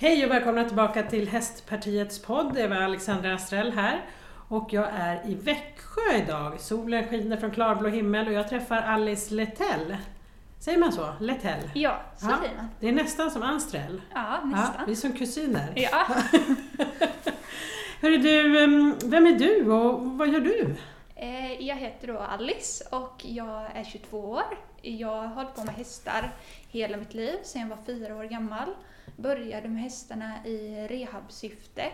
Hej och välkomna tillbaka till Hästpartiets podd. Det var Alexandra Astrell här. Och jag är i Växjö idag. Solen skiner från klarblå himmel och jag träffar Alice Letell. Säger man så? Letell? Ja, så Ja. säger man. Det är nästan som Anstrell. Ja, Ja, nästan. vi är som kusiner. Ja. Hörru du, em, vem är du och vad gör du? Eh, jag heter då Alice och jag är 22 år. Jag har hållit på med hästar hela mitt liv, sedan jag var fyra år gammal. Började med hästarna i rehabsyfte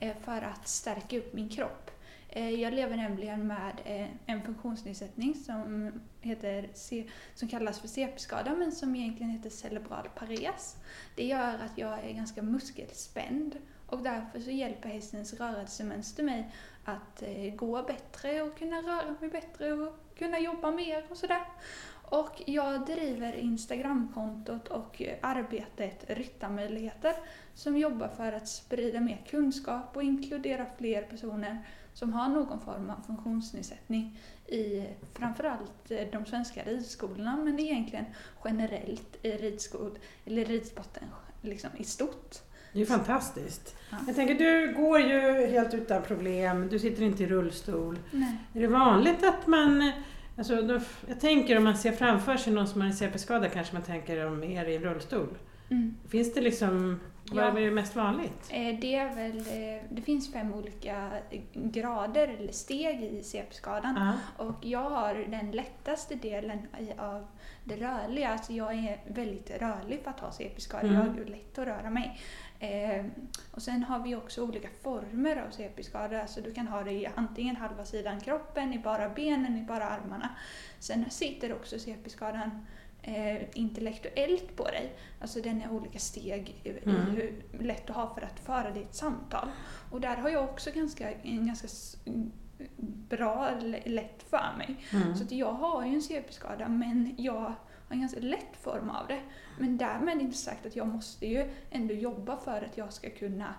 eh, för att stärka upp min kropp. Eh, jag lever nämligen med en funktionsnedsättning som, heter, som kallas för CP-skada men som egentligen heter cerebral pares. Det gör att jag är ganska muskelspänd och därför så hjälper hästens rörelsemönster mig att eh, gå bättre och kunna röra mig bättre och kunna jobba mer och sådär. Och jag driver Instagramkontot och arbetet Ryttarmöjligheter som jobbar för att sprida mer kunskap och inkludera fler personer som har någon form av funktionsnedsättning i framförallt eh, de svenska ridskolorna men egentligen generellt i ridskod, eller ridsporten liksom i stort. Det är fantastiskt. Ja. Jag tänker, du går ju helt utan problem, du sitter inte i rullstol. Nej. Är det vanligt att man... Alltså, då, jag tänker om man ser framför sig någon som har en CP-skada kanske man tänker om er i rullstol. Mm. Finns det liksom... Vad Ja. är det mest vanligt? Eh, Det, är väl, eh, det finns fem olika grader eller steg i CP-skadan. Och jag har den lättaste delen av det rörliga. Alltså jag är väldigt rörlig för att ha CP-skada. Mm. Jag har ju lätt att röra mig. Eh, och sen har vi också olika former av CP-skada. Alltså du kan ha det i antingen halva sidan kroppen, i bara benen, i bara armarna. Sen sitter också CP-skadan eh, intellektuellt på dig. Alltså den är olika steg i, Mm. hur lätt du har för att föra ditt samtal. Och där har jag också ganska, en ganska bra, lätt för mig. Mm. Så att jag har ju en CP-skada men jag en ganska lätt form av det. Men därmed inte sagt att jag måste ju ändå jobba för att jag ska kunna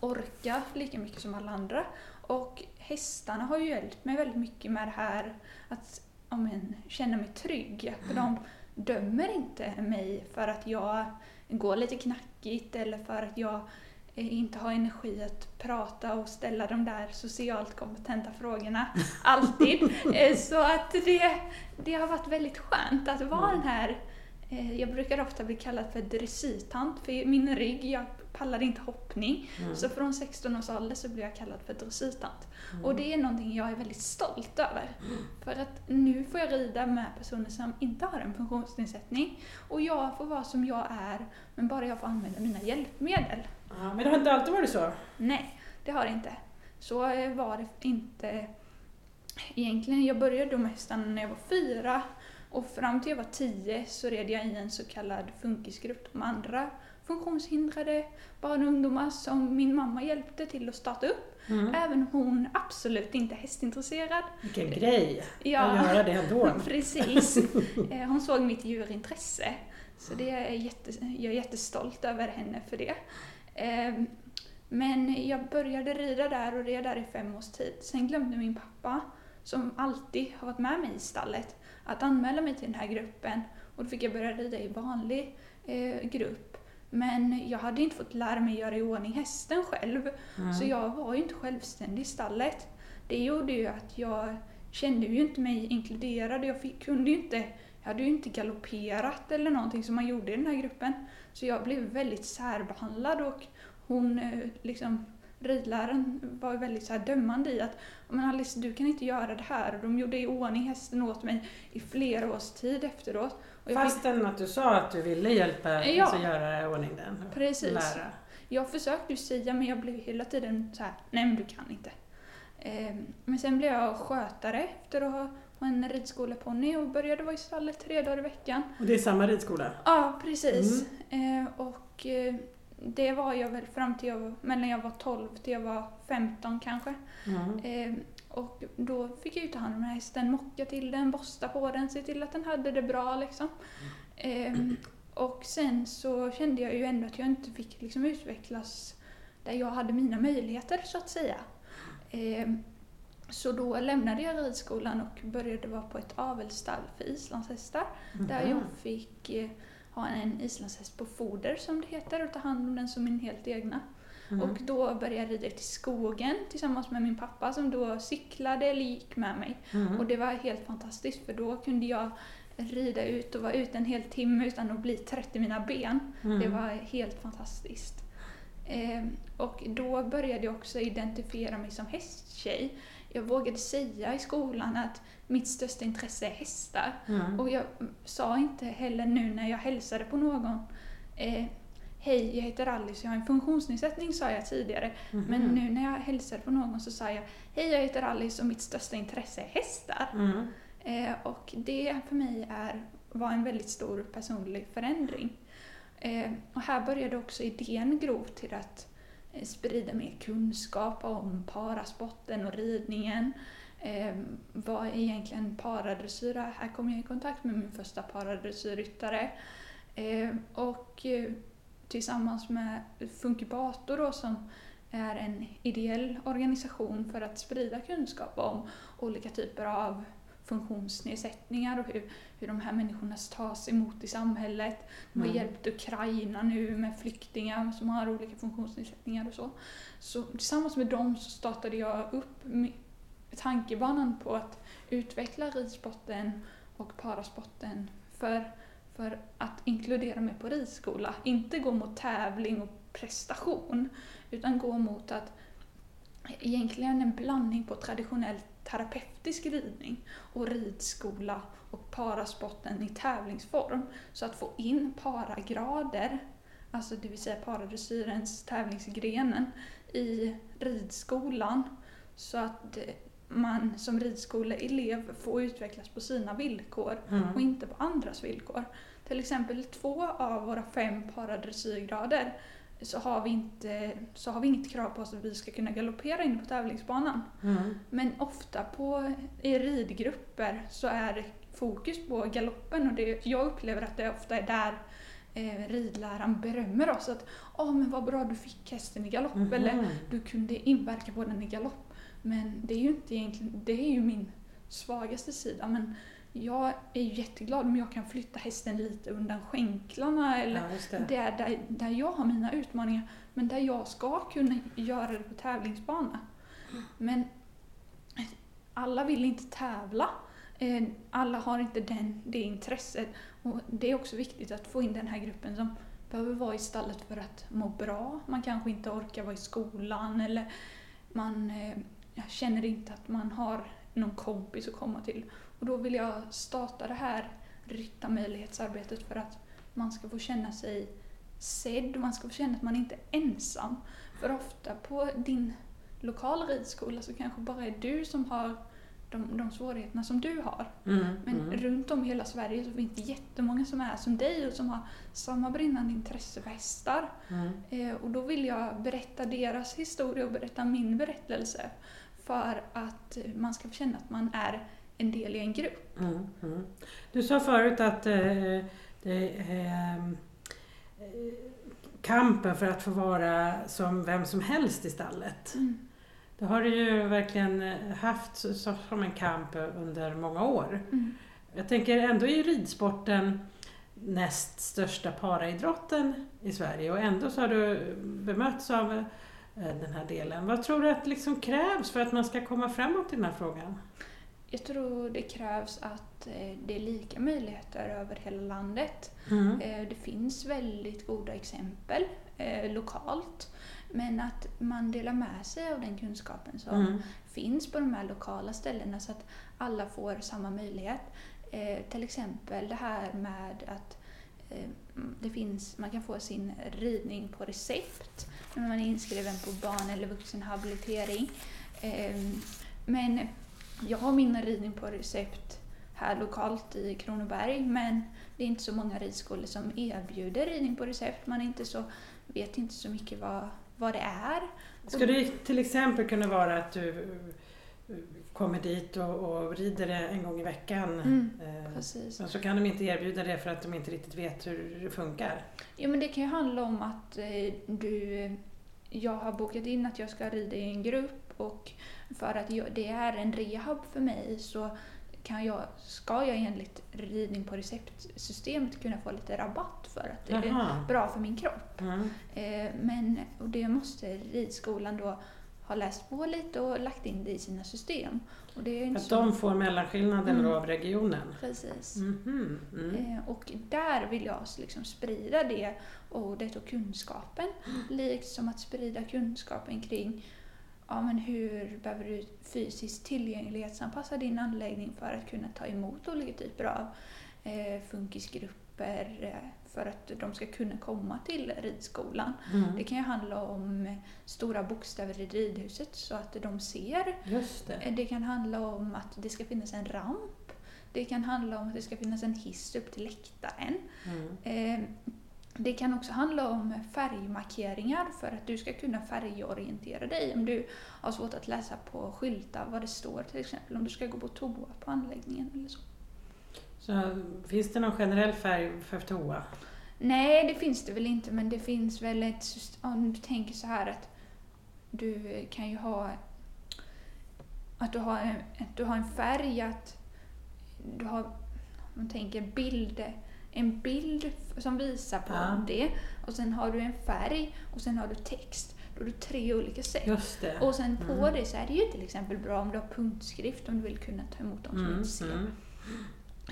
orka lika mycket som alla andra. Och hästarna har ju hjälpt mig väldigt mycket med det här att men, känna mig trygg. För de dömer inte mig för att jag går lite knackigt eller för att jag inte har energi att prata och ställa de där socialt kompetenta frågorna alltid. Eh, Så att det, det har varit väldigt skönt att vara Mm. den här eh, jag brukar ofta bli kallad för dressyrtant för min rygg, jag pallar inte hoppning. Mm. Så från 16 års ålder så blev jag kallad för dressyrtant. Mm. Och det är någonting jag är väldigt stolt över. För att nu får jag rida med personer som inte har en funktionsnedsättning. Och jag får vara som jag är, men bara jag får använda mina hjälpmedel. Ja, men det har inte alltid varit så? Nej, det har det inte. Så eh, var det inte egentligen. Jag började då med hästarna när jag var fyra och fram till jag var tio så red jag i en så kallad funkisgrupp med andra funktionshindrade barn och ungdomar som min mamma hjälpte till att starta upp. Mm. Även hon absolut inte hästintresserad. Vilken grej att Ja, göra det ändå. precis. Eh, Hon såg mitt djurintresse. Så det är jätte, jag är jättestolt över henne för det. Eh, Men jag började rida där och red där i fem års tid. Sen glömde min pappa, som alltid har varit med mig i stallet, att anmäla mig till den här gruppen. Och då fick jag börja rida i vanlig eh, grupp. Men jag hade inte fått lära mig göra i ordning hästen själv. Mm. Så jag var ju inte självständig i stallet. Det gjorde ju att jag kände ju inte mig inkluderad. Jag fick, kunde ju inte, jag hade ju inte galopperat eller någonting som man gjorde i den här gruppen. Så jag blev väldigt särbehandlad och hon, eh, liksom, ridläraren var väldigt så dömande i att men Alice, du kan inte göra det här. De gjorde i ordning hästen åt mig i flera års tid efteråt. Och jag fick, Fastän att du sa att du ville hjälpa Ja. alltså göra i ordning den. Precis. Lära. Jag försökte ju säga men jag blev hela tiden så här: nej men du kan inte. Eh, men sen blev jag skötare efter att ha ha en ridskoleponny och började vara i stallet tre dagar i veckan. Och det är samma ridskola? Ja, precis. Eh, och eh, det var jag väl fram till jag, var- mellan jag var 12 till jag var 15 kanske. Mm. Eh, och då fick jag ju ta hand om den här hästen, mocka till den, borsta på den, se till att den hade det bra liksom. Eh, och sen så kände jag ju ändå att jag inte fick liksom utvecklas där jag hade mina möjligheter så att säga. Så då lämnade jag ridskolan och började vara på ett avelsstall för islandshästar. Där Mhm. jag fick eh, ha en islandshäst på foder som det heter och ta hand om den som min helt egna. Mm. Och då började jag rida i skogen tillsammans med min pappa som då cyklade eller gick med mig. Mm. Och det var helt fantastiskt för då kunde jag rida ut och vara ute en hel timme utan att bli trött i mina ben. Mm. Det var helt fantastiskt. Eh, och då började jag också identifiera mig som hästtjej. Jag vågade säga i skolan att mitt största intresse är hästar. Mm. Och jag sa inte heller nu när jag hälsade på någon eh, Hej, jag heter Alice, jag har en funktionsnedsättning sa jag tidigare. Mhm. Men nu när jag hälsade på någon så sa jag Hej, jag heter Alice och mitt största intresse är hästar. Mm. Eh, och det för mig är, var en väldigt stor personlig förändring. Eh, och här började också idén gro till att Eh, sprida mer kunskap om parasporten och ridningen. Eh, vad är egentligen paradressyr? Här kom jag i kontakt med min första paradressyrryttare. Eh, och eh, tillsammans med Funkibator då, som är en ideell organisation för att sprida kunskap om olika typer av funktionsnedsättningar och hur, hur de här människorna tas emot i samhället. De har Mm. hjälpt Ukraina nu med flyktingar som har olika funktionsnedsättningar och så. Så tillsammans med dem så startade jag upp tankebanan på att utveckla ridsporten och parasporten för, för att inkludera mig på ridskola. Inte gå mot tävling och prestation utan gå mot att egentligen en blandning på traditionell terapeutisk ridning och ridskola och parasporten i tävlingsform. Så att få in paragrader, alltså det vill säga paradressyrens tävlingsgrenen, i ridskolan så att man som ridskoleelev får utvecklas på sina villkor Mm. och inte på andras villkor. Till exempel två av våra fem paradressyrgrader så har, vi inte, så har vi inget krav på oss att vi ska kunna galoppera in på tävlingsbanan. Mm. Men ofta på, i ridgrupper så är fokus på galoppen och det, jag upplever att det ofta är där eh, ridläraren berömmer oss. Att Åh, men vad bra du fick hästen i galopp Mhm. eller du kunde inverka på den i galopp. Men det är ju inte egentligen, det är ju min svagaste sida. Men jag är jätteglad om jag kan flytta hästen lite undan skänklarna eller Ja, just det. det är där, där jag har mina utmaningar, men där jag ska kunna göra det på tävlingsbana. Men alla vill inte tävla. Eh, Alla har inte den, det intresset. Och det är också viktigt att få in den här gruppen som behöver vara i stallet för att må bra. Man kanske inte orkar vara i skolan eller man eh, känner inte att man har någon kompis att komma till. Och då vill jag starta det här ryttarmöjlighetsarbetet för att man ska få känna sig sedd, man ska få känna att man inte är ensam. För ofta på din lokala ridskola så kanske bara är du som har de, de svårigheterna som du har. Mm. Men Mm. runt om i hela Sverige så finns det jättemånga som är som dig och som har samma brinnande intresse för hästar. Mm. Eh, och då vill jag berätta deras historia och berätta min berättelse. För att man ska känna att man är en del i en grupp. Mm, mm. Du sa förut att eh, det, eh, eh, kampen för att få vara som vem som helst i stallet. Det har du ju verkligen eh, haft som en kamp under många år. Mm. Jag tänker ändå är ridsporten näst största paraidrotten i Sverige och ändå så har du bemötts av eh, den här delen. Vad tror du att liksom krävs för att man ska komma framåt i den här frågan? Jag tror det krävs att eh, det är lika möjligheter över hela landet. Mm. Eh, Det finns väldigt goda exempel eh, lokalt. Men att man delar med sig av den kunskapen som Mm. finns på de här lokala ställena så att alla får samma möjlighet. Till exempel det här med att det finns, man kan få sin ridning på recept när man är inskriven på barn eller vuxenhabilitering. Men jag har min ridning på recept här lokalt i Kronoberg men det är inte så många ridskolor som erbjuder ridning på recept. Man inte så, vet inte så mycket vad, vad det är. Ska det till exempel kunna vara att du eh, kommer dit och, och rider en gång i veckan? Mm, Eh, så kan de inte erbjuda det för att de inte riktigt vet hur det funkar. Jo men det kan ju handla om att eh, du, jag har bokat in att jag ska rida i en grupp och för att jag, det är en rehab för mig så kan jag, ska jag enligt ridning på receptsystemet kunna få lite rabatt för att det är Jaha. bra för min kropp. Mm. Eh, men och det måste ridskolan då ha läst på lite och lagt in det i sina system. Och det är inte Att så... de får mellanskillnaden Mm. av regionen? Precis. Mhm. Mm. Eh, Och där vill jag liksom sprida det ordet och kunskapen. Liksom att sprida kunskapen kring ja, men hur behöver du fysiskt tillgänglighetsanpassa din anläggning för att kunna ta emot olika typer av eh, funkisgrupper eh, för att de ska kunna komma till ridskolan. Mm. Det kan ju handla om eh, stora bokstäver i ridhuset så att de ser Just det. Eh, Det kan handla om att det ska finnas en ramp. Det kan handla om att det ska finnas en hiss upp till läktaren. Mm. Eh, Det kan också handla om färgmarkeringar för att du ska kunna färgorientera dig. Om du har svårt att läsa på skyltar vad det står till exempel. Om du ska gå på toa på anläggningen eller så. Så finns det någon generell färg för toa? Nej, det finns det väl inte, men det finns väl ett system. Om du tänker så här att du kan ju ha att du har en, du har en färg, att du har, om man tänker bild, en bild som visar på Ja. det och sen har du en färg och sen har du text. Då har du tre olika sätt. Och sen på Mm. det så är det ju till exempel bra om du har punktskrift om du vill kunna ta emot dem som Mm, inte ser. mm.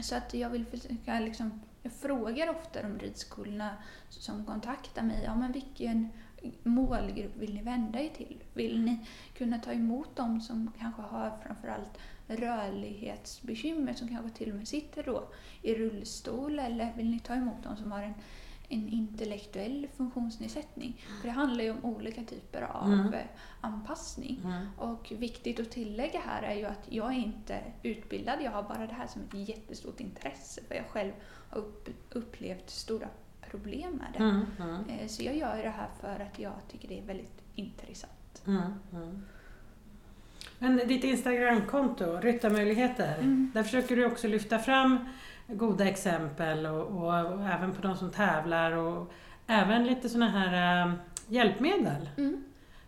Så att jag vill försöka liksom, jag frågar ofta de ridskolorna som kontaktar mig, ja men vilken målgrupp vill ni vända er till? Vill ni kunna ta emot dem som kanske har framförallt rörlighetsbekymmer, som kanske till och med sitter då i rullstol, eller vill ni ta emot dem som har en, en intellektuell funktionsnedsättning? För det handlar ju om olika typer av Mm. anpassning. Mm. Och viktigt att tillägga här är ju att jag är inte utbildad, jag har bara det här som ett jättestort intresse för jag själv har upp, upplevt stora problem med det. Mm. Mm. Eh, Så jag gör det här för att jag tycker det är väldigt intressant. Mm. Mm. Men ditt Instagramkonto, Ryttarmöjligheter, Mm. där försöker du också lyfta fram goda exempel och, och, och även på de som tävlar och även lite sådana här äh, hjälpmedel. Mm.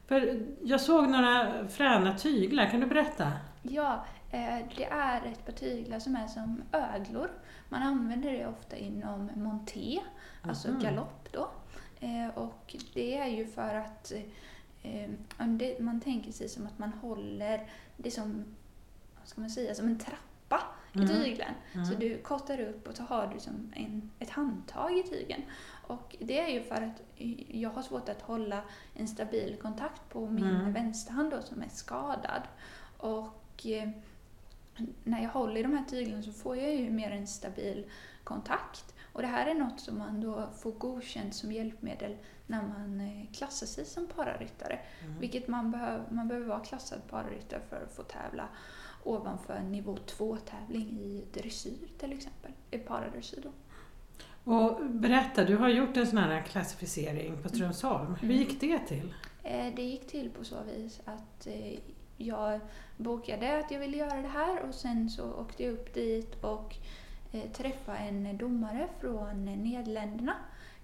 För jag såg några fräna tyglar, kan du berätta? Ja, eh, det är ett par tyglar som är som öglor. Man använder det ofta inom monté, alltså Mhm. galopp då. Eh, Och det är ju för att man tänker sig som att man håller det som, vad ska man säga, som en trappa i Mm. tygeln. Mm. Så du kortar upp och så har du som en, ett handtag i tygen. Och det är ju för att jag har svårt att hålla en stabil kontakt på min Mm. vänsterhand då, som är skadad. Och eh, när jag håller i de här tyglarna så får jag ju mer en stabil kontakt. Och det här är något som man då får godkänt som hjälpmedel när man eh, klassar sig som pararyttare. Mm. Vilket man, behöver, man behöver vara klassad pararyttare för att få tävla ovanför nivå 2-tävling i dressyr till exempel. I paradressyr då. Och berätta, du har gjort en sån här klassificering på Strömsholm. Hur Mm. gick det till? Eh, Det gick till på så vis att eh, jag bokade att jag ville göra det här och sen så åkte jag upp dit och eh, träffade en domare från Nederländerna,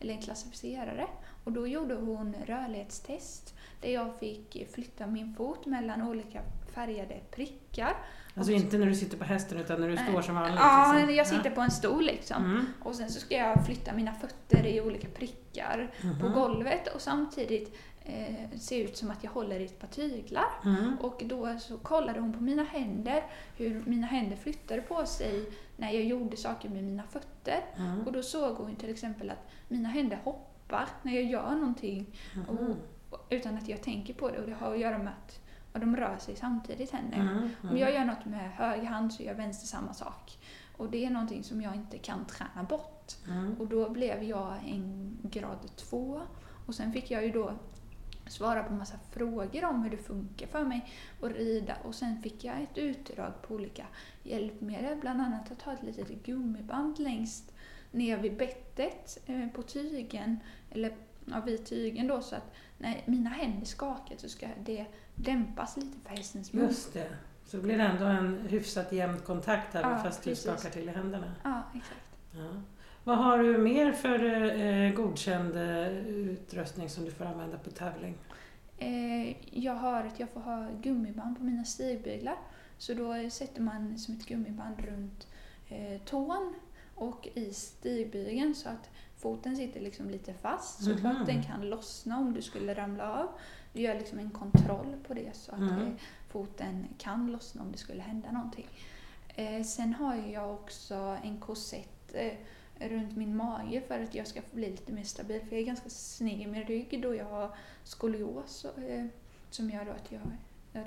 eller en klassificerare. Och då gjorde hon rörlighetstest där jag fick flytta min fot mellan olika färgade prickar. Alltså Och- inte när du sitter på hästen utan när du står som vanligt? Ja, liksom. jag sitter på en stol liksom. Mm. Och sen så ska jag flytta mina fötter i olika prickar på Mhm. golvet och samtidigt eh, se ut som att jag håller i ett par tyglar. Mm. Och då så kollade hon på mina händer, hur mina händer flyttade på sig när jag gjorde saker med mina fötter. Mm. Och då såg hon till exempel att mina händer hoppar när jag gör någonting Mhm. och, utan att jag tänker på det. Och det har att göra med att och de rör sig samtidigt händerna. Mm. Om jag gör något med höger hand så gör vänster samma sak. Och det är någonting som jag inte kan träna bort. Mm. Och då blev jag en grad två. Och sen fick jag ju då svara på massa frågor om hur det funkar för mig att rida. Och sen fick jag ett utdrag på olika hjälpmedel. Bland annat att ha ett litet gummiband längst ner vid bettet eh, på tygen. Eller ja, vid tygen då så att när mina händer skakar så ska det dämpas lite för hästens mun. Just det. Så det blir ändå en hyfsat jämn kontakt även Ja, fast du precis. skakar till i händerna. Ja, exakt. Ja. Vad har du mer för eh, godkänd eh, utrustning som du får använda på tävling? Eh, jag har att jag får ha gummiband på mina stigbyglar Så då sätter man som ett gummiband runt eh, tån och i stigbygeln så att foten sitter liksom lite fast. Så Mhm. att den kan lossna om du skulle ramla av. Du gör liksom en kontroll på det så att Mhm. eh, foten kan lossna om det skulle hända någonting. Eh, sen har jag också en korsett eh, runt min mage för att jag ska bli lite mer stabil. För jag är ganska sned i min rygg då jag har skolios eh, som gör att jag,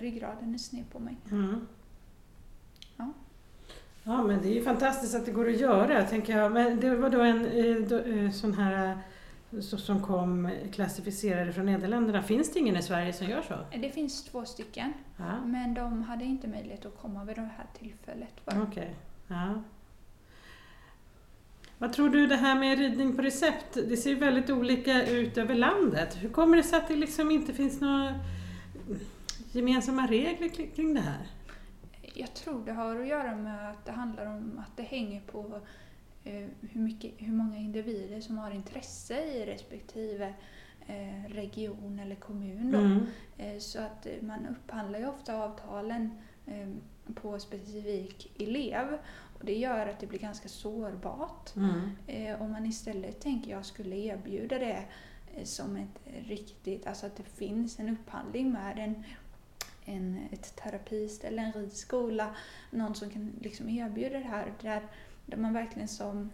ryggraden är sned på mig. Mm. Ja. Ja, men det är ju fantastiskt att det går att göra, tänker jag. Men det var då en eh, eh, sån här eh, som kom klassificerade från Nederländerna. Finns det ingen i Sverige som gör så? Det finns två stycken, Ja, men de hade inte möjlighet att komma vid det här tillfället. Bara. okej. Ja. Vad tror du det här med ridning på recept? Det ser ju väldigt olika ut över landet. Hur kommer det sig att det liksom inte finns några gemensamma regler kring det här? Jag tror det har att göra med att det handlar om att det hänger på eh, hur, mycket, hur många individer som har intresse i respektive eh, region eller kommun. Då. Mm. Eh, Så att man upphandlar ju ofta avtalen eh, på specifik elev och det gör att det blir ganska sårbart. Mm. Om man istället tänker jag skulle erbjuda det som ett riktigt, alltså att det finns en upphandling med en, en, ett terapiställe, en ridskola, någon som kan liksom erbjuda det här där, där man verkligen som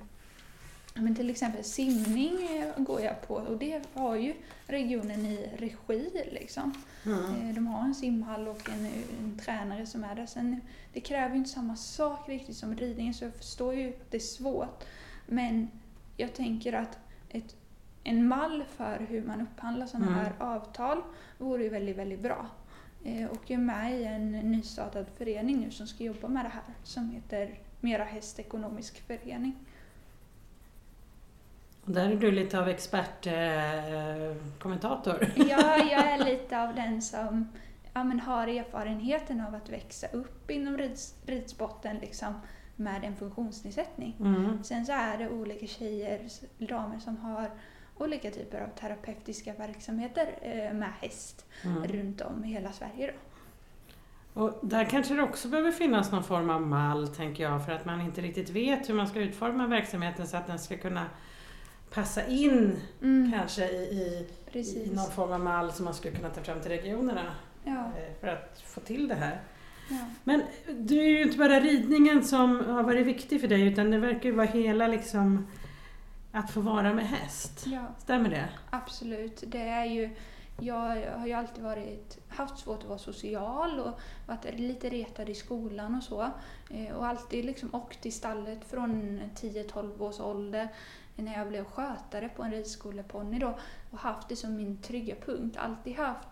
men till exempel simning går jag på och det har ju regionen i regi. Liksom. Mm. De har en simhall och en, en tränare som är där. Sen, det kräver ju inte samma sak riktigt som ridningen så jag förstår ju att det är svårt. Men jag tänker att ett, en mall för hur man upphandlar sådana Mm. här avtal vore ju väldigt, väldigt bra. Eh, Och jag är med i en nystartad förening nu som ska jobba med det här som heter Mera Häst Ekonomisk Förening. Och där är du lite av expertkommentator. Eh. Ja, jag är lite av den som ja, men har erfarenheten av att växa upp inom rids, ridsporten liksom, med en funktionsnedsättning. Mm. Sen så är det olika tjejer, damer som har olika typer av terapeutiska verksamheter eh, med häst Mm. runt om i hela Sverige. Då. Och där kanske det också behöver finnas någon form av mall, tänker jag, för att man inte riktigt vet hur man ska utforma verksamheten så att den ska kunna passa in kanske i, i, någon form av mall som man skulle kunna ta fram till regionerna Ja, eh, för att få till det här. ja. Men det är ju inte bara ridningen som har varit viktig för dig utan det verkar ju vara hela liksom att få vara med häst. ja. Stämmer det? Absolut. Det är ju, jag har ju alltid varit, haft svårt att vara social och varit lite retad i skolan och så. Eh, Och alltid liksom åkt till stallet från 10-12 års ålder när jag blev skötare på en ridskoleponny då och haft det som min trygga punkt. Alltid haft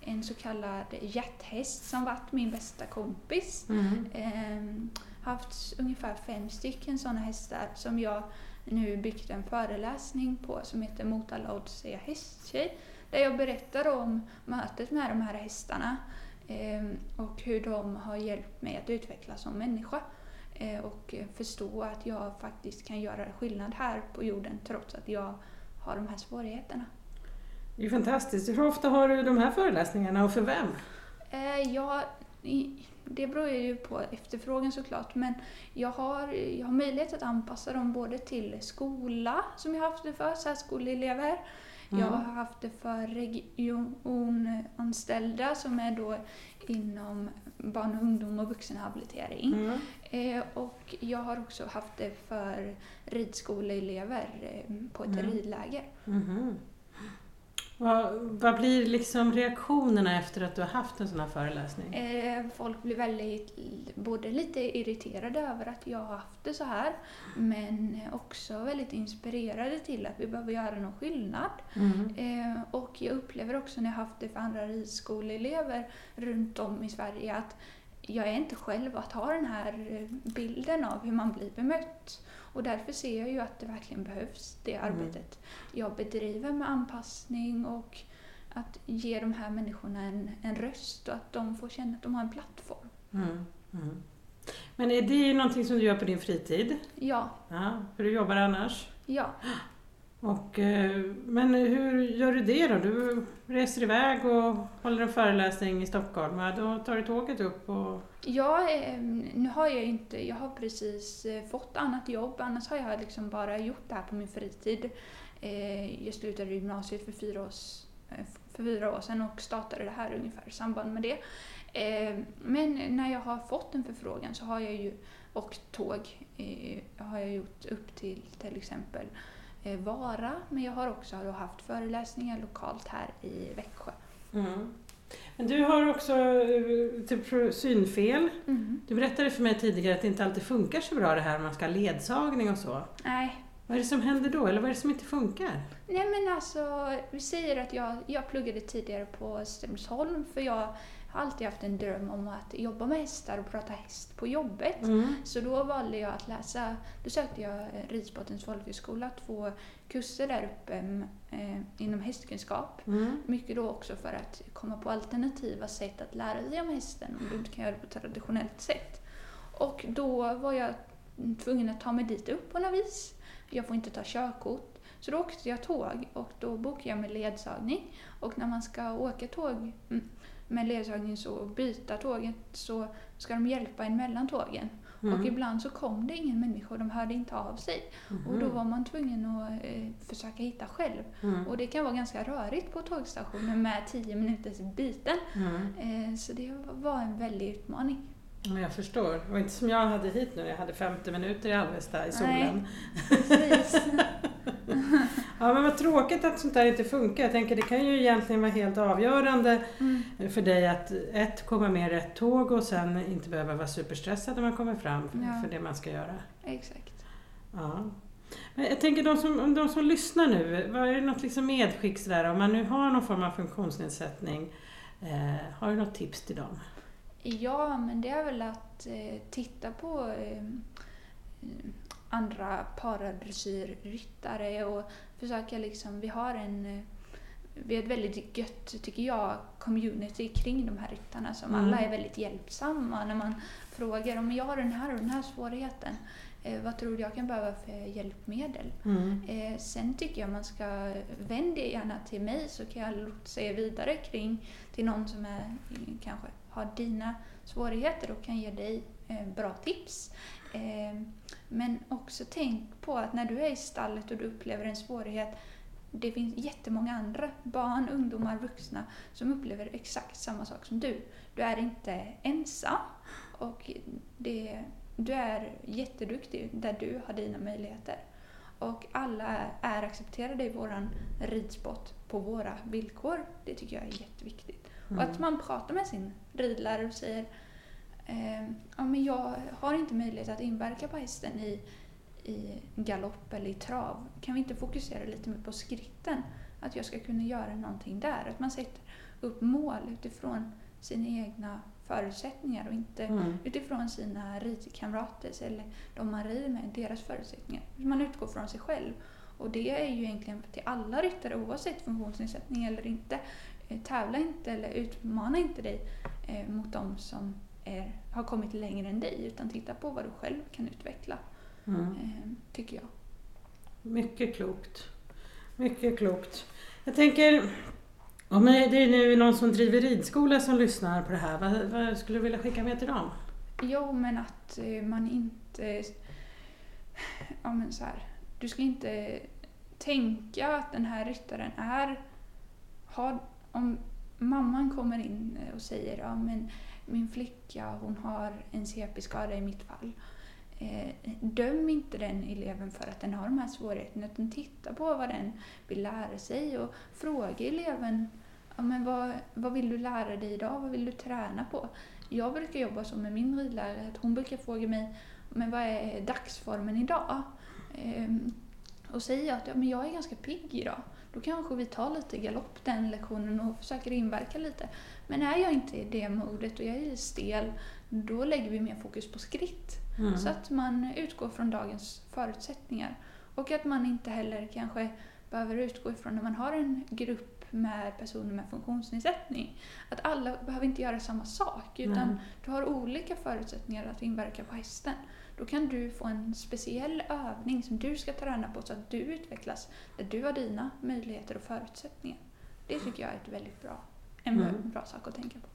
en så kallad hjärthäst som varit min bästa kompis. Mm. Ehm, haft ungefär fem stycken sådana hästar som jag nu byggt en föreläsning på som heter Mot alla odds är jag hästtjej. Där jag berättar om mötet med de här hästarna ehm, och hur de har hjälpt mig att utvecklas som människa. Eh, och förstå att jag faktiskt kan göra skillnad här på jorden trots att jag har de här svårigheterna. Det är fantastiskt. Hur ofta har du de här föreläsningarna och för vem? Eh, jag, det beror ju på efterfrågan såklart, men jag har, jag har möjlighet att anpassa dem både till skola, som jag har haft det för, särskoleelever. Jag Mm. har haft det för regionanställda som är då inom barn och ungdom och vuxenhabilitering. Mm. Eh, och jag har också haft det för ridskoleelever eh, på ett Mm. ridläger. Mhm. Vad, vad blir liksom reaktionerna efter att du har haft en sån här föreläsning? Eh, folk blir väldigt, både lite irriterade över att jag har haft det så här, men också väldigt inspirerade till att vi behöver göra någon skillnad. Mm. Eh, och jag upplever också när jag har haft det för andra ridskoleelever runt om i Sverige att jag är inte själv att ha den här eh, bilden av hur man blir bemött. Och därför ser jag ju att det verkligen behövs, det Mm. arbetet jag bedriver med anpassning och att ge de här människorna en, en röst och att de får känna att de har en plattform. Mm. Mm. Men är det någonting som du gör på din fritid? Ja, Ja, för du jobbar annars? ja. Och, eh, men hur gör du det då? Du reser iväg och håller en föreläsning i Stockholm. Då tar du tåget upp och... Ja, ehm, nu har jag inte, jag har precis eh, fått annat jobb, annars har jag liksom bara gjort det här på min fritid. Eh, jag slutade gymnasiet för fyra, års, för fyra år sedan och startade det här ungefär i samband med det. Ehm, men när jag har fått en förfrågan så har jag ju åkt tåg. har jag gjort upp till till exempel vara, men jag har också då haft föreläsningar lokalt här i Växjö. Mm. Men du har också eh, typ synfel. Mm. Du berättade för mig tidigare att det inte alltid funkar så bra det här om man ska ha ledsagning och så. Nej, Vad är det som händer då? Eller vad är det som inte funkar? Nej men alltså, vi säger att jag, jag pluggade tidigare på Strömsholm för jag har alltid haft en dröm om att jobba med hästar och prata häst på jobbet. Mm. Så då valde jag att läsa, då sökte jag Ridsportens folkhögskola, två kurser där uppe mm, eh, inom hästkunskap. Mm. Mycket då också för att komma på alternativa sätt att lära sig om hästen om du inte kan göra det på traditionellt sätt. Och då var jag tvungen att ta mig dit upp på något vis. Jag får inte ta körkort. Så då åkte jag tåg och då bokade jag med ledsagning. Och när man ska åka tåg mm, med ledsagning så byta tåget så ska de hjälpa en mellan tågen. Mm. Och ibland så kom det ingen människa och de hörde inte av sig. Och då var man tvungen att eh, försöka hitta själv. Mm. Och det kan vara ganska rörigt på tågstationen med 10 minuters byten. Mm. Eh, så det var en väldig utmaning. Ja, Jag förstår. Det var inte som jag hade hit nu. Jag hade 50 minuter i Alvesta i solen. Precis. Ja, men vad tråkigt att sånt där inte funkar. Jag tänker det kan ju egentligen vara helt avgörande Mm. för dig att ett, komma med rätt tåg och sen inte behöva vara superstressad när man kommer fram för, Ja. för det man ska göra. Exakt. Ja. Men jag tänker de som, de som lyssnar nu, vad är det något liksom medskick sådär, om man nu har någon form av funktionsnedsättning, eh, har du något tips till dem? Ja, men det är väl att eh, titta på eh, andra paradressyrryttare och försöka liksom, vi har en eh, vi har ett väldigt gött, tycker jag, community kring de här ryttarna som Mm. alla är väldigt hjälpsamma när man frågar om jag har den här och den här svårigheten. Eh, vad tror du jag kan behöva för hjälpmedel? Mm. Eh, sen tycker jag man ska vända gärna till mig så kan jag lotsa er vidare kring till någon som är, eh, kanske har dina svårigheter och kan ge dig eh, bra tips. Eh, men också tänk på att när du är i stallet och du upplever en svårighet det finns jättemånga andra barn, ungdomar, vuxna som upplever exakt samma sak som du. Du är inte ensam och det, du är jätteduktig där du har dina möjligheter. Och alla är, är accepterade i våran ridsport på våra villkor. Det tycker jag är jätteviktigt. Och Mm. att man pratar med sin ridlärare och säger eh, ja, men jag har inte möjlighet att inverka på hästen i, i galopp eller i trav. Kan vi inte fokusera lite mer på skritten? Att jag ska kunna göra någonting där. Att man sätter upp mål utifrån sina egna förutsättningar och inte Mm. utifrån sina ridkamraters eller de man rider med, deras förutsättningar. Man utgår från sig själv. Och det är ju egentligen till alla ryttare oavsett funktionsnedsättning eller inte. Eh, Tävla inte eller utmana inte dig eh, mot de som är, har kommit längre än dig utan titta på vad du själv kan utveckla, Mm. eh, tycker jag. Mycket klokt. Mycket klokt. Jag tänker, om det är nu någon som driver ridskola som lyssnar på det här, vad, vad skulle du vilja skicka med till dem? Jo, men att eh, man inte... Ja, men så här. Du ska inte tänka att den här ryttaren är... Har, om mamman kommer in och säger ja, men min flicka hon har en CP-skada i mitt fall. Eh, döm inte den eleven för att den har de här svårigheterna utan titta på vad den vill lära sig och fråga eleven ja, men vad, vad vill du lära dig idag, vad vill du träna på? Jag brukar jobba så med min ridlärare att hon brukar fråga mig men vad är dagsformen idag? Eh, och säger jag att ja, men jag är ganska pigg idag, då kanske vi tar lite galopp den lektionen och försöker inverka lite. Men är jag inte i det modet och jag är stel, då lägger vi mer fokus på skritt. Mm. Så att man utgår från dagens förutsättningar. Och att man inte heller kanske behöver utgå ifrån när man har en grupp med personer med funktionsnedsättning. Att alla behöver inte göra samma sak utan Nej. du har olika förutsättningar att inverka på hästen. Då kan du få en speciell övning som du ska träna på så att du utvecklas, där du har dina möjligheter och förutsättningar. Det tycker jag är ett väldigt bra, en Mm. bra sak att tänka på.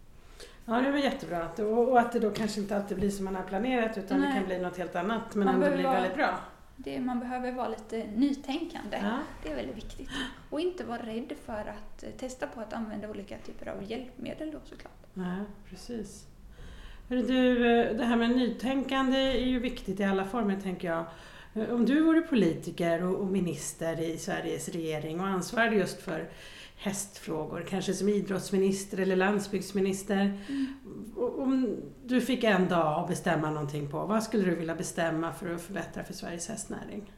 Ja, det var jättebra. Att- Och att det då kanske inte alltid blir som man har planerat utan det Nej. kan bli något helt annat men Man ändå blir vara- väldigt bra. Det, man behöver vara lite nytänkande. Ja. Det är väldigt viktigt. Och inte vara rädd för att eh, testa på att använda olika typer av hjälpmedel då såklart. Nej, precis. Du, eh, det här med nytänkande är ju viktigt i alla former tänker jag. Eh, Om du vore politiker och minister i Sveriges regering och ansvarade just för hästfrågor, kanske som idrottsminister eller landsbygdsminister. Och Om du fick en dag att bestämma någonting på, vad skulle du vilja bestämma för att förbättra för Sveriges hästnäring?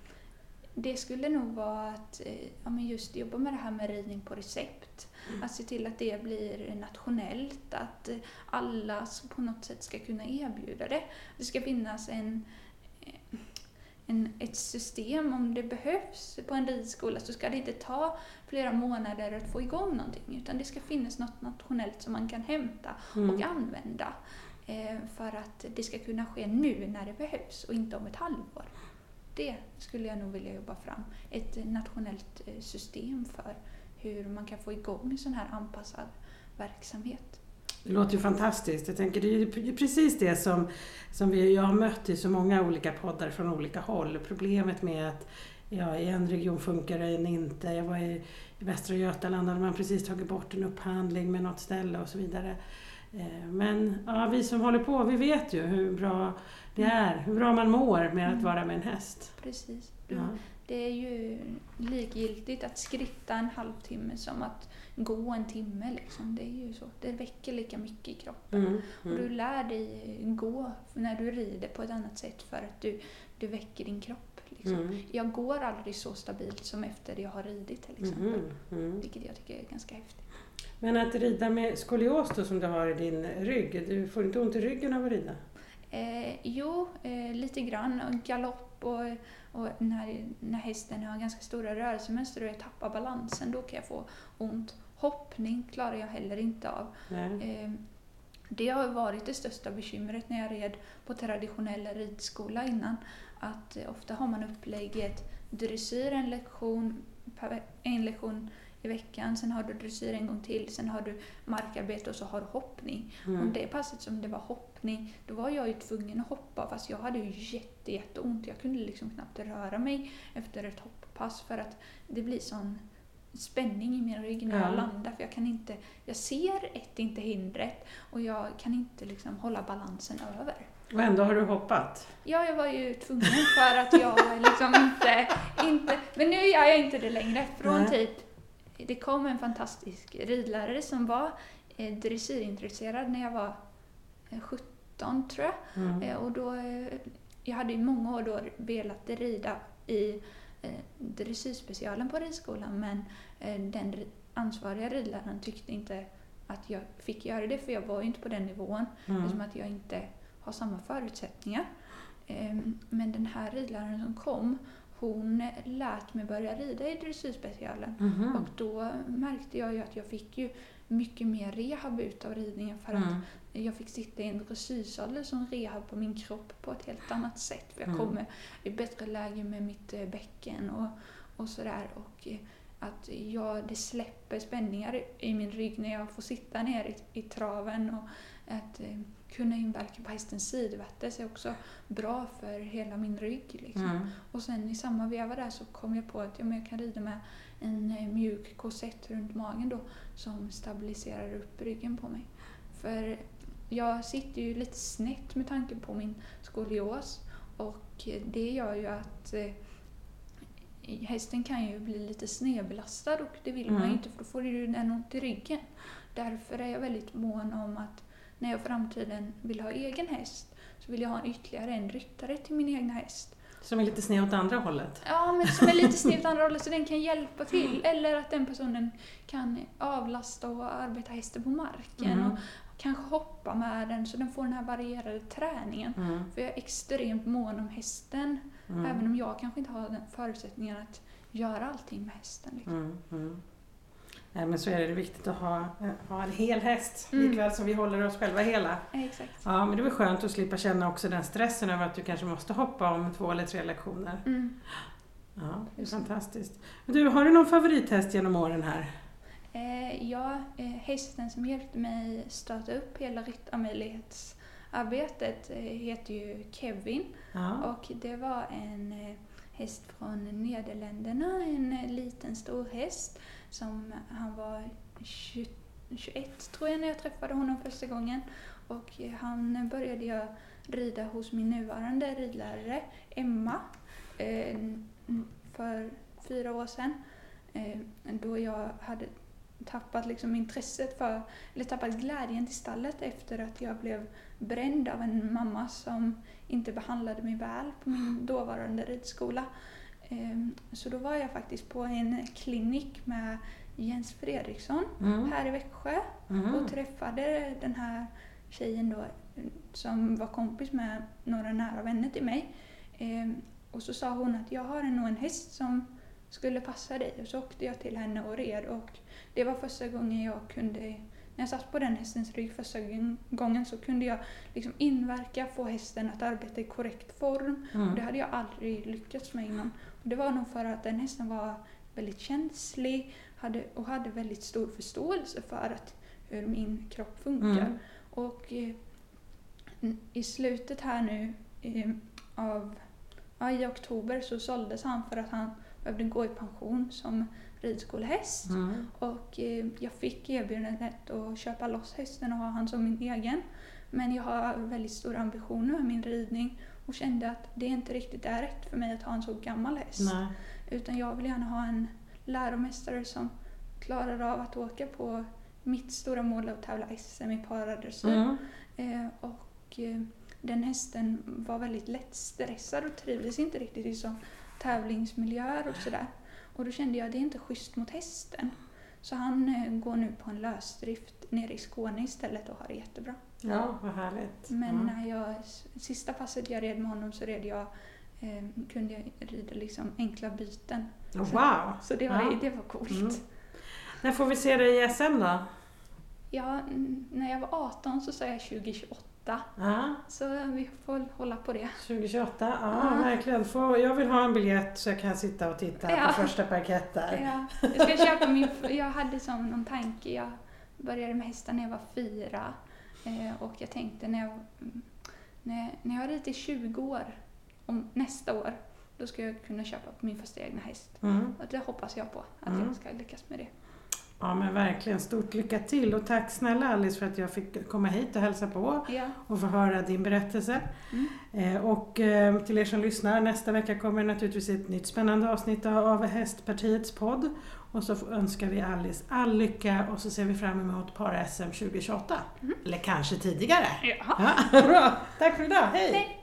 Det skulle nog vara att eh, ja, men just jobba med det här med ridning på recept. Att se till att det blir nationellt, att alla på något sätt ska kunna erbjuda det. Det ska finnas en, en, ett system om det behövs på en ridskola så ska det inte ta flera månader att få igång någonting utan det ska finnas något nationellt som man kan hämta Mm. och använda eh, för att det ska kunna ske nu när det behövs och inte om ett halvår. Det skulle jag nog vilja jobba fram. Ett nationellt eh, system för hur man kan få igång en sån här anpassad verksamhet. Det låter ju fantastiskt. Jag tänker det är ju precis det som, som vi, jag har mött i så många olika poddar från olika håll. Problemet med att ja, i en region funkar det inte. Jag var i, i Västra Götaland hade man precis tagit bort en upphandling med något ställe och så vidare. Eh, Men ja, vi som håller på, vi vet ju hur bra det är, hur bra man mår med att Mm. vara med en häst. Precis. Du, Ja. Det är ju likgiltigt att skritta en halvtimme som att gå en timme. Liksom. Det är ju så. Det väcker lika mycket i kroppen. Mm. Och du Mm. lär dig gå när du rider på ett annat sätt för att du, du väcker din kropp. Liksom. Mm. Jag går aldrig så stabilt som efter jag har ridit till exempel. Mhm. Mm. Vilket jag tycker är ganska häftigt. Men att rida med skolios då, som du har i din rygg, du får inte ont i ryggen av att rida? Eh, jo, eh, lite grann. Och Galopp och, och när, när hästen har ganska stora rörelsemönster och jag tappar balansen, då kan jag få ont. Hoppning klarar jag heller inte av. Eh, det har varit det största bekymret när jag red på traditionell ridskola innan. Att eh, ofta har man upplägget dressyr en lektion, en lektion i veckan, sen har du dressyr en gång till, sen har du markarbete och så har du hoppning. Mm. Och det passet som det var hoppning, då var jag ju tvungen att hoppa fast jag hade ju jätte, jätteont. Jag kunde liksom knappt röra mig efter ett hopppass för att det blir sån spänning i min rygg när Ja. jag landar för jag kan inte, jag ser ett inte hindret och jag kan inte liksom hålla balansen över. Och ändå har du hoppat? Ja, jag var ju tvungen för att jag liksom inte, inte, men nu gör jag inte det längre. Från Nej. typ, det kom en fantastisk ridlärare som var eh, dressyrintresserad när jag var 17 tror jag. Mm. Eh, och då, eh, jag hade i många år då velat rida i eh, dressyrspecialen på ridskolan men eh, den ri- ansvariga ridläraren tyckte inte att jag fick göra det för jag var ju inte på den nivån eftersom Mm. att jag inte har samma förutsättningar. Ehm, Men den här ridläraren som kom, hon lät mig börja rida i dressyrspecialen. Mhm. Och då märkte jag ju att jag fick ju mycket mer rehab utav ridningen för att Mm. Jag fick sitta i en dressyrsadel som rehab på min kropp på ett helt annat sätt. För jag Mm. kommer i bättre läge med mitt eh, bäcken och, och sådär. Och eh, att jag, det släpper spänningar i, i min rygg när jag får sitta ner i, i traven. Och att eh, kunna inverka på hästens sidvattes är också bra för hela min rygg. Liksom. Mm. Och sen i samma veva där så kom jag på att ja, men jag kan rida med en eh, mjuk korsett runt magen då som stabiliserar upp ryggen på mig. För jag sitter ju lite snett med tanke på min skolios och det gör ju att eh, hästen kan ju bli lite snedbelastad och det vill man Mm. ju inte för då får ju den ont i ryggen. Därför är jag väldigt mån om att när jag i framtiden vill ha egen häst så vill jag ha ytterligare en ryttare till min egna häst. Som är lite sned åt andra hållet. Ja, men som är lite sned åt andra hållet så den kan hjälpa till. Eller att den personen kan avlasta och arbeta hästen på marken. Mm. Och kanske hoppa med den så den får den här varierade träningen. Mm. För jag är extremt mån om hästen. Mm. Även om jag kanske inte har den förutsättningen att göra allting med hästen. Liksom. Mm. Mm. Nej, men så är det, det är viktigt att ha, eh, ha en hel häst, Mm. likväl som vi håller oss själva hela. Exakt. Ja, men det var skönt att slippa känna också den stressen över att du kanske måste hoppa om två eller tre lektioner. Mm. Ja, det är fantastiskt. Du, har du någon favorithäst genom åren här? Eh, ja, eh, hästen som hjälpte mig starta upp hela ryttarmöjlighetsarbetet eh, heter ju Kevin. Ja. Och det var en eh, häst från Nederländerna, en eh, liten stor häst som han var 20, 21 tror jag när jag träffade honom första gången. Och eh, han började jag rida hos min nuvarande ridlärare Emma eh, för fyra år sedan. Eh, då jag hade tappat liksom intresset för, eller tappat glädjen till stallet efter att jag blev bränd av en mamma som inte behandlade mig väl på min dåvarande ridskola. Ehm, Så då var jag faktiskt på en klinik med Jens Fredriksson Mm. här i Växjö Mm. och träffade den här tjejen då som var kompis med några nära vänner till mig. Ehm, Och så sa hon att jag har nog en häst som skulle passa dig. Och så åkte jag till henne och red och det var första gången jag kunde, när jag satt på den hästens rygg första gången så kunde jag liksom inverka, få hästen att arbeta i korrekt form. Mm. Och det hade jag aldrig lyckats med innan. Och det var nog för att den hästen var väldigt känslig hade, och hade väldigt stor förståelse för att, hur min kropp funkar. Mm. Och eh, i slutet här nu eh, av ja, i oktober så såldes han för att han behövde gå i pension som ridskolehäst. Mm. Och eh, jag fick erbjudandet att köpa loss hästen och ha han som min egen. Men jag har väldigt stora ambitioner med min ridning och kände att det inte riktigt är rätt för mig att ha en så gammal häst. Nej. Utan jag vill gärna ha en läromästare som klarar av att åka på mitt stora mål att tävla SM i paradressyr. Mm. Eh, och eh, den hästen var väldigt lättstressad och trivdes inte riktigt i sån tävlingsmiljöer och sådär. Och då kände jag att det är inte schysst mot hästen. Så han eh, går nu på en lösdrift nere i Skåne istället och har det jättebra. Ja, vad härligt. Men ja. när jag, sista passet jag red med honom så red jag, eh, kunde jag rida liksom enkla byten. Oh, wow! Så det var, Ja. det var coolt. Mm. När får vi se dig i SM då? Ja, när jag var 18 så sa jag 2028. Ja, Så vi får hålla på det. 2028, ja, Ja. verkligen. Får, jag vill ha en biljett så jag kan sitta och titta Ja. på första parkett där. Ja, jag ska köpa min... Jag hade som någon tanke. Jag började med hästar när jag var fyra. Eh, och jag tänkte när jag, mm, när, när jag har ridit i 20 år, om nästa år, då ska jag kunna köpa min första egna häst. Mm. Och det hoppas jag på, att Mm. jag ska lyckas med det. Ja men verkligen, stort lycka till och tack snälla Alice för att jag fick komma hit och hälsa på Ja, och få höra din berättelse. Mm. Eh, och eh, till er som lyssnar, nästa vecka kommer naturligtvis ett nytt spännande avsnitt av Hästpartiets podd. Och så önskar vi Alice all lycka och så ser vi fram emot Para-SM 2028. Mm. Eller kanske tidigare. ja. Ja, bra, tack för idag, hej! Hej.